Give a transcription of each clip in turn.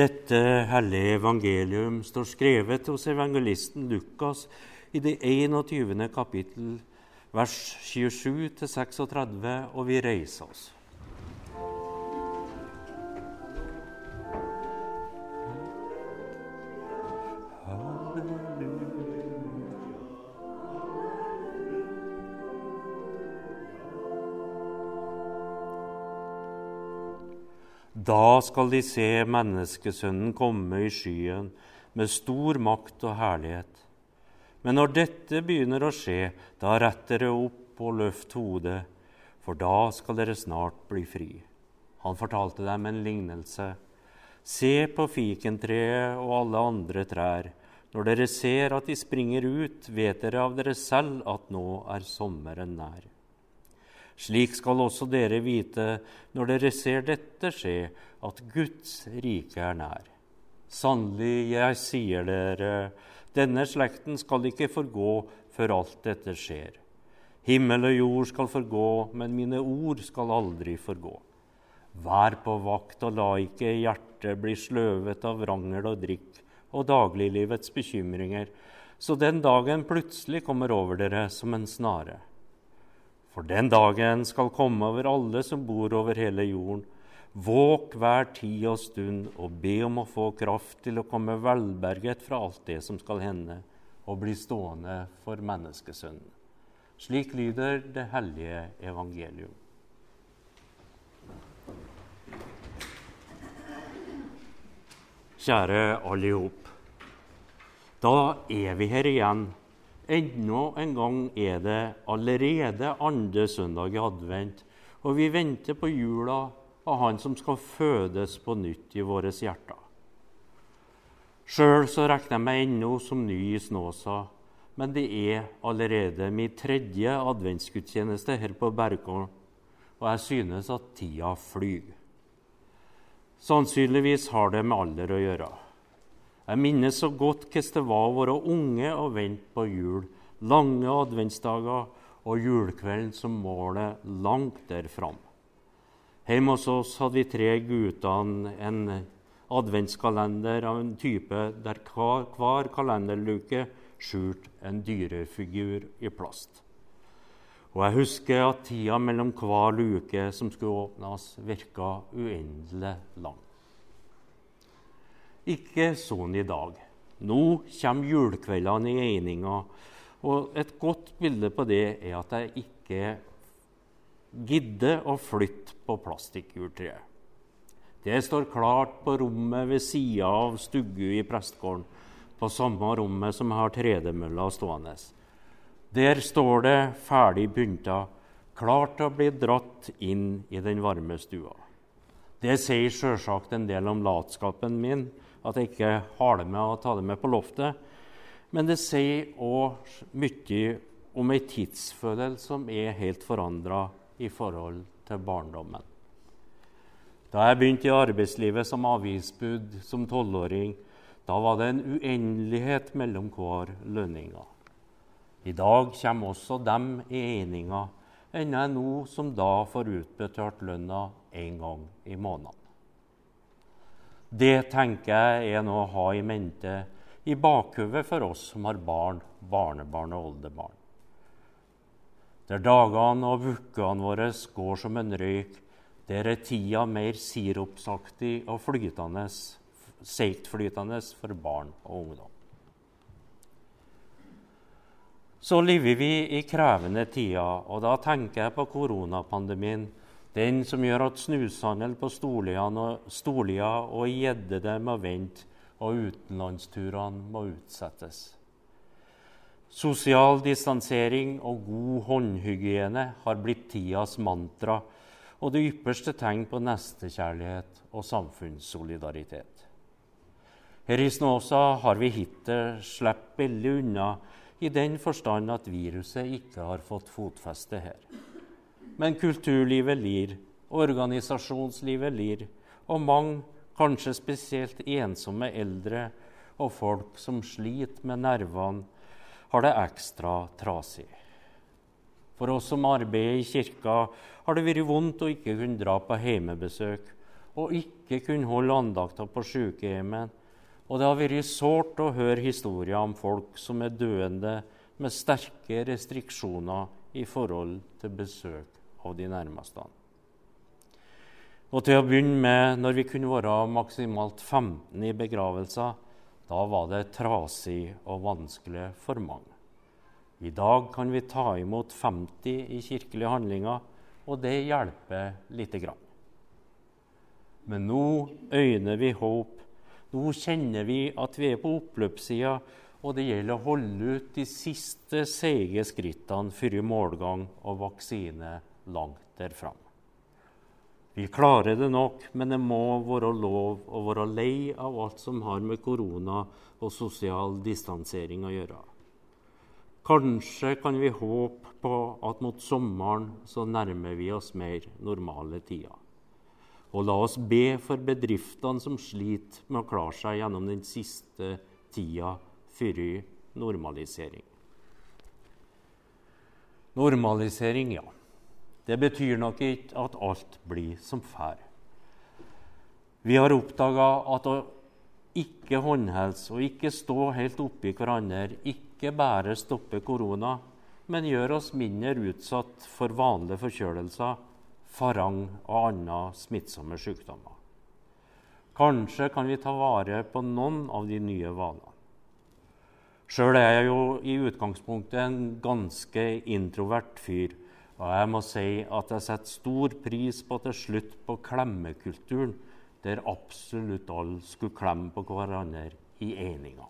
Dette hellige evangelium står skrevet hos evangelisten Lukas i det 21. kapittel, vers 27-36, og vi reiser oss. Da skal de se menneskesønnen komme i skyen med stor makt og herlighet. Men når dette begynner å skje, da rett dere opp og løft hodet, for da skal dere snart bli fri. Han fortalte dem en lignelse. Se på fikentreet og alle andre trær. Når dere ser at de springer ut, vet dere av dere selv at nå er sommeren nær. Slik skal også dere vite når dere ser dette skje, at Guds rike er nær. Sannelig, jeg sier dere, denne slekten skal ikke forgå før alt dette skjer. Himmel og jord skal forgå, men mine ord skal aldri forgå. Vær på vakt og la ikke hjertet bli sløvet av rangel og drikk og dagliglivets bekymringer, så den dagen plutselig kommer over dere som en snare. For den dagen skal komme over alle som bor over hele jorden. Våg hver tid og stund og be om å få kraft til å komme velberget fra alt det som skal hende, og bli stående for menneskesønnen. Slik lyder det hellige evangelium. Kjære alle i hop. Da er vi her igjen Enda en gang er det allerede andre søndag i advent, og vi venter på jula av Han som skal fødes på nytt i våre hjerter. Sjøl regner jeg meg ennå som ny i Snåsa, men det er allerede min tredje adventsgudstjeneste her på Bergården, og jeg synes at tida flyr. Sannsynligvis har det med alder å gjøre. Jeg minnes så godt hvordan det var å være unge og vente på jul. Lange adventsdager og julekvelden som målet langt der fram. Hjemme hos oss hadde vi tre guttene en adventskalender av en type der hver, hver kalenderluke skjulte en dyrefigur i plast. Og jeg husker at tida mellom hver luke som skulle åpnes, virka uendelig lang. Ikke sånn i dag. Nå kommer julekveldene i eininga. Og et godt bilde på det er at jeg ikke gidder å flytte på plastikkjultreet. Det står klart på rommet ved sida av stugu i prestegården, på samme rommet som har tredemølla stående. Der står det ferdig pynta, klart til å bli dratt inn i den varme stua. Det sier sjølsagt en del om latskapen min, at jeg ikke har det med å ta det med på loftet. Men det sier òg mye om ei tidsfølelse som er helt forandra i forhold til barndommen. Da jeg begynte i arbeidslivet som avisbud som tolvåring, da var det en uendelighet mellom hver lønninger. I dag kommer også dem i eninga, enda nå som da får utbetalt lønna én gang i måneden. Det tenker jeg er noe å ha i mente i bakhodet for oss som har barn, barnebarn og oldebarn. Der dagene og ukene våre går som en røyk, der er tida mer sirupsaktig og flytende, seigtflytende for barn og ungdom. Så lever vi i krevende tider, og da tenker jeg på koronapandemien den som gjør at snushandel på Storlia og Gjeddede må vente, og utenlandsturene må utsettes. Sosial distansering og god håndhygiene har blitt tidas mantra og det ypperste tegn på nestekjærlighet og samfunnssolidaritet. Her i Snåsa har vi hittil sluppet billig unna i den forstand at viruset ikke har fått fotfeste her. Men kulturlivet lir, organisasjonslivet lir, og mange, kanskje spesielt ensomme eldre og folk som sliter med nervene, har det ekstra trasig. For oss som arbeider i kirka, har det vært vondt å ikke kunne dra på heimebesøk, og ikke kunne holde andakter på sykehjemmet. Og det har vært sårt å høre historier om folk som er døende med sterke restriksjoner i forhold til besøk av de nærmeste. Og til å begynne med, når vi kunne være maksimalt 15 i begravelser, da var det trasig og vanskelig for mange. I dag kan vi ta imot 50 i kirkelige handlinger, og det hjelper lite grann. Men nå øyner vi håp. Nå kjenner vi at vi er på oppløpssida, og det gjelder å holde ut de siste seige skrittene før målgang og vaksine langt der fram. Vi klarer det nok, men det må være lov å være lei av alt som har med korona og sosial distansering å gjøre. Kanskje kan vi håpe på at mot sommeren så nærmer vi oss mer normale tider. Og la oss be for bedriftene som sliter med å klare seg gjennom den siste tida før normalisering. Normalisering, ja. Det betyr nok ikke at alt blir som før. Vi har oppdaga at å ikke håndhelse og ikke stå helt oppi hverandre ikke bare stopper korona, men gjør oss mindre utsatt for vanlige forkjølelser farang og andre smittsomme sykdommer. Kanskje kan vi ta vare på noen av de nye vanene. Sjøl er jeg jo i utgangspunktet en ganske introvert fyr, og jeg må si at jeg setter stor pris på er slutt på klemmekulturen, der absolutt alle skulle klemme på hverandre i eninga.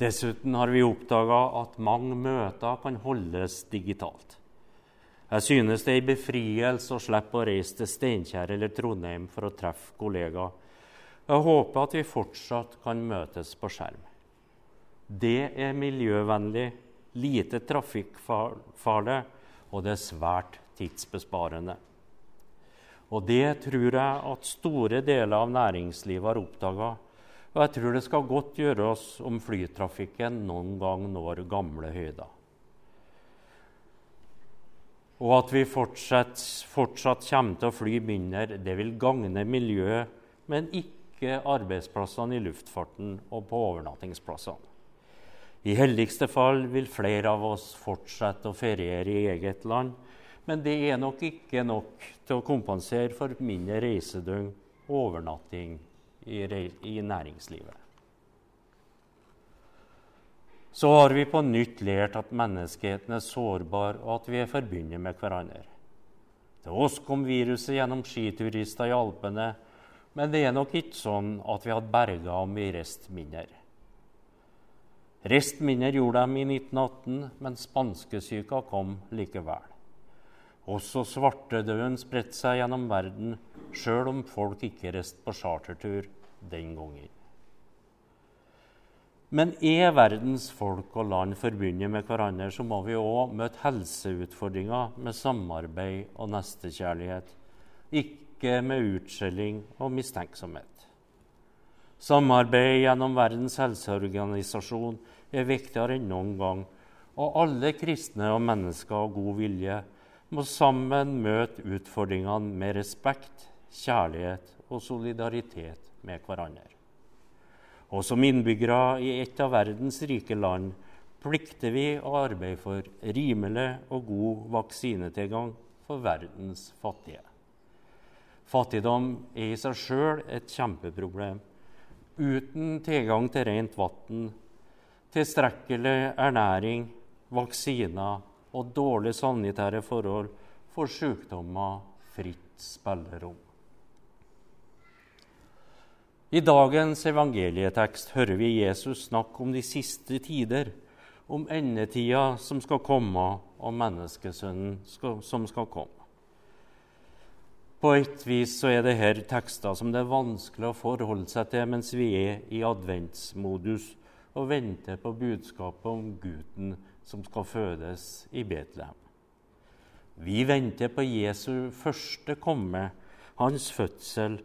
Dessuten har vi oppdaga at mange møter kan holdes digitalt. Jeg synes det er en befrielse å slippe å reise til Steinkjer eller Trondheim for å treffe kollegaer. Jeg håper at vi fortsatt kan møtes på skjerm. Det er miljøvennlig, lite trafikkfarlig, og det er svært tidsbesparende. Og det tror jeg at store deler av næringslivet har oppdaga. Og jeg tror det skal godt gjøres om flytrafikken noen gang når gamle høyder og at vi fortsatt, fortsatt, kommer til å fly mindre, det vil gagne miljøet, men ikke arbeidsplassene i luftfarten og på overnattingsplassene. I heldigste fall vil flere av oss fortsette å feriere i eget land, men det er nok ikke nok til å kompensere for mindre reisedøgn og overnatting i, i næringslivet så har vi på nytt lært at menneskeheten er sårbar, og at vi er forbundet med hverandre. Til oss kom viruset gjennom skiturister i Alpene, men det er nok ikke sånn at vi hadde berga om vi reiste mindre. Reist mindre gjorde de i 1918, men spanskesyka kom likevel. Også svartedauden spredte seg gjennom verden, sjøl om folk ikke reiste på chartertur den gangen. Men er verdens folk og land forbundet med hverandre, så må vi òg møte helseutfordringer med samarbeid og nestekjærlighet, ikke med utskjelling og mistenksomhet. Samarbeid gjennom Verdens helseorganisasjon er viktigere enn noen gang, og alle kristne og mennesker av god vilje må sammen møte utfordringene med respekt, kjærlighet og solidaritet med hverandre. Og som innbyggere i et av verdens rike land plikter vi å arbeide for rimelig og god vaksinetilgang for verdens fattige. Fattigdom er i seg sjøl et kjempeproblem. Uten tilgang til rent vann, tilstrekkelig ernæring, vaksiner og dårlige sanitære forhold får sykdommer fritt spillerom. I dagens evangelietekst hører vi Jesus snakke om de siste tider, om endetida som skal komme, og menneskesønnen som skal komme. På et vis så er det her tekster som det er vanskelig å forholde seg til mens vi er i adventsmodus og venter på budskapet om gutten som skal fødes i Betlehem. Vi venter på Jesu første komme, hans fødsel,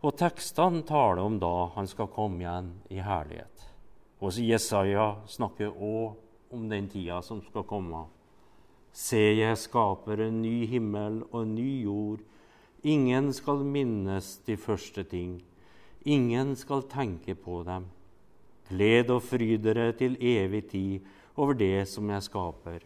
og tekstene taler om da han skal komme igjen i herlighet. Og Jesaja snakker òg om den tida som skal komme. Se, jeg skaper en ny himmel og en ny jord. Ingen skal minnes de første ting. Ingen skal tenke på dem. Gled og fry dere til evig tid over det som jeg skaper.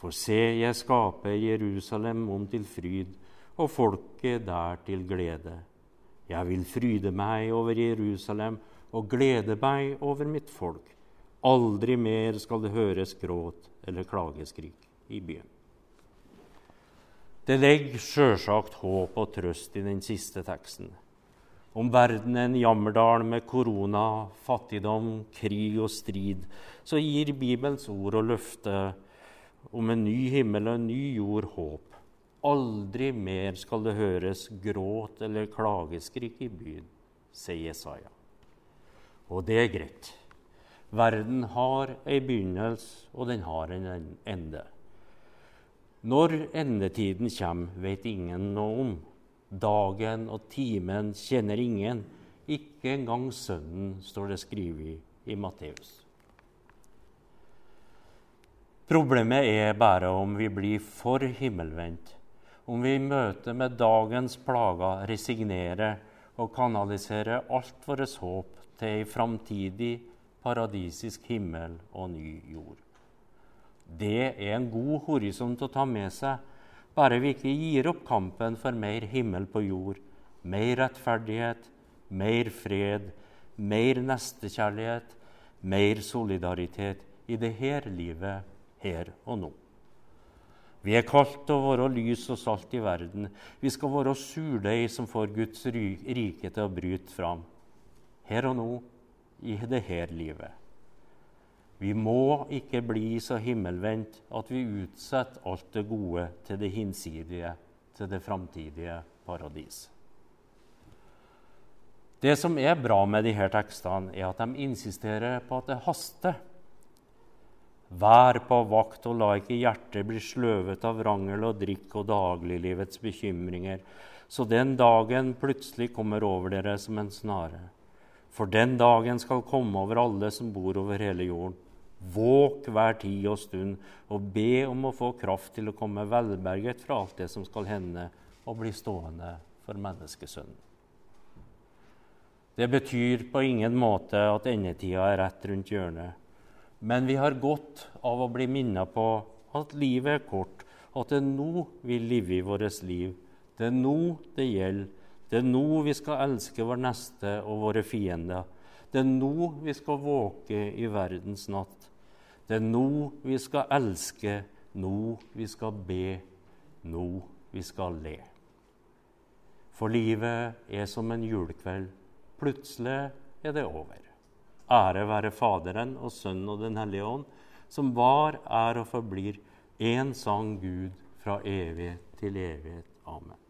For se, jeg skaper Jerusalem om til fryd, og folket der til glede. Jeg vil fryde meg over Jerusalem og glede meg over mitt folk. Aldri mer skal det høres gråt eller klageskrik i byen. Det legger sjølsagt håp og trøst i den siste teksten. Om verden er en jammerdal med korona, fattigdom, krig og strid, så gir Bibelens ord og løfte om en ny himmel og en ny jord håp. Aldri mer skal det høres gråt eller klageskrik i byen, sier Jesaja. Og det er greit. Verden har ei begynnelse, og den har en ende. Når endetiden kommer, vet ingen noe om. Dagen og timen kjenner ingen, ikke engang Sønnen, står det skrevet i Matteus. Problemet er bare om vi blir for himmelvendt, om vi i møte med dagens plager resignerer og kanaliserer alt vårt håp til ei framtidig paradisisk himmel og ny jord. Det er en god horisont å ta med seg, bare vi ikke gir opp kampen for mer himmel på jord, mer rettferdighet, mer fred, mer nestekjærlighet, mer solidaritet i det her livet her og nå. Vi er kalt til å være lys og salt i verden. Vi skal være surdeig som får Guds rike til å bryte fram. Her og nå, i det her livet. Vi må ikke bli så himmelvendt at vi utsetter alt det gode til det hinsidige, til det framtidige paradis. Det som er bra med disse tekstene, er at de insisterer på at det haster. Vær på vakt og la ikke hjertet bli sløvet av rangel og drikk og dagliglivets bekymringer, så den dagen plutselig kommer over dere som en snare. For den dagen skal komme over alle som bor over hele jorden. Våk hver tid og stund og be om å få kraft til å komme velberget fra alt det som skal hende, og bli stående for menneskesønnen. Det betyr på ingen måte at endetida er rett rundt hjørnet. Men vi har godt av å bli minnet på at livet er kort, at det er nå vi lever i vårt liv. Det er nå det gjelder. Det er nå vi skal elske vår neste og våre fiender. Det er nå vi skal våke i verdens natt. Det er nå vi skal elske, nå vi skal be, nå vi skal le. For livet er som en julekveld. Plutselig er det over. Ære være Faderen og Sønnen og Den hellige ånd, som var, er og forblir én sang Gud fra evighet til evighet. Amen.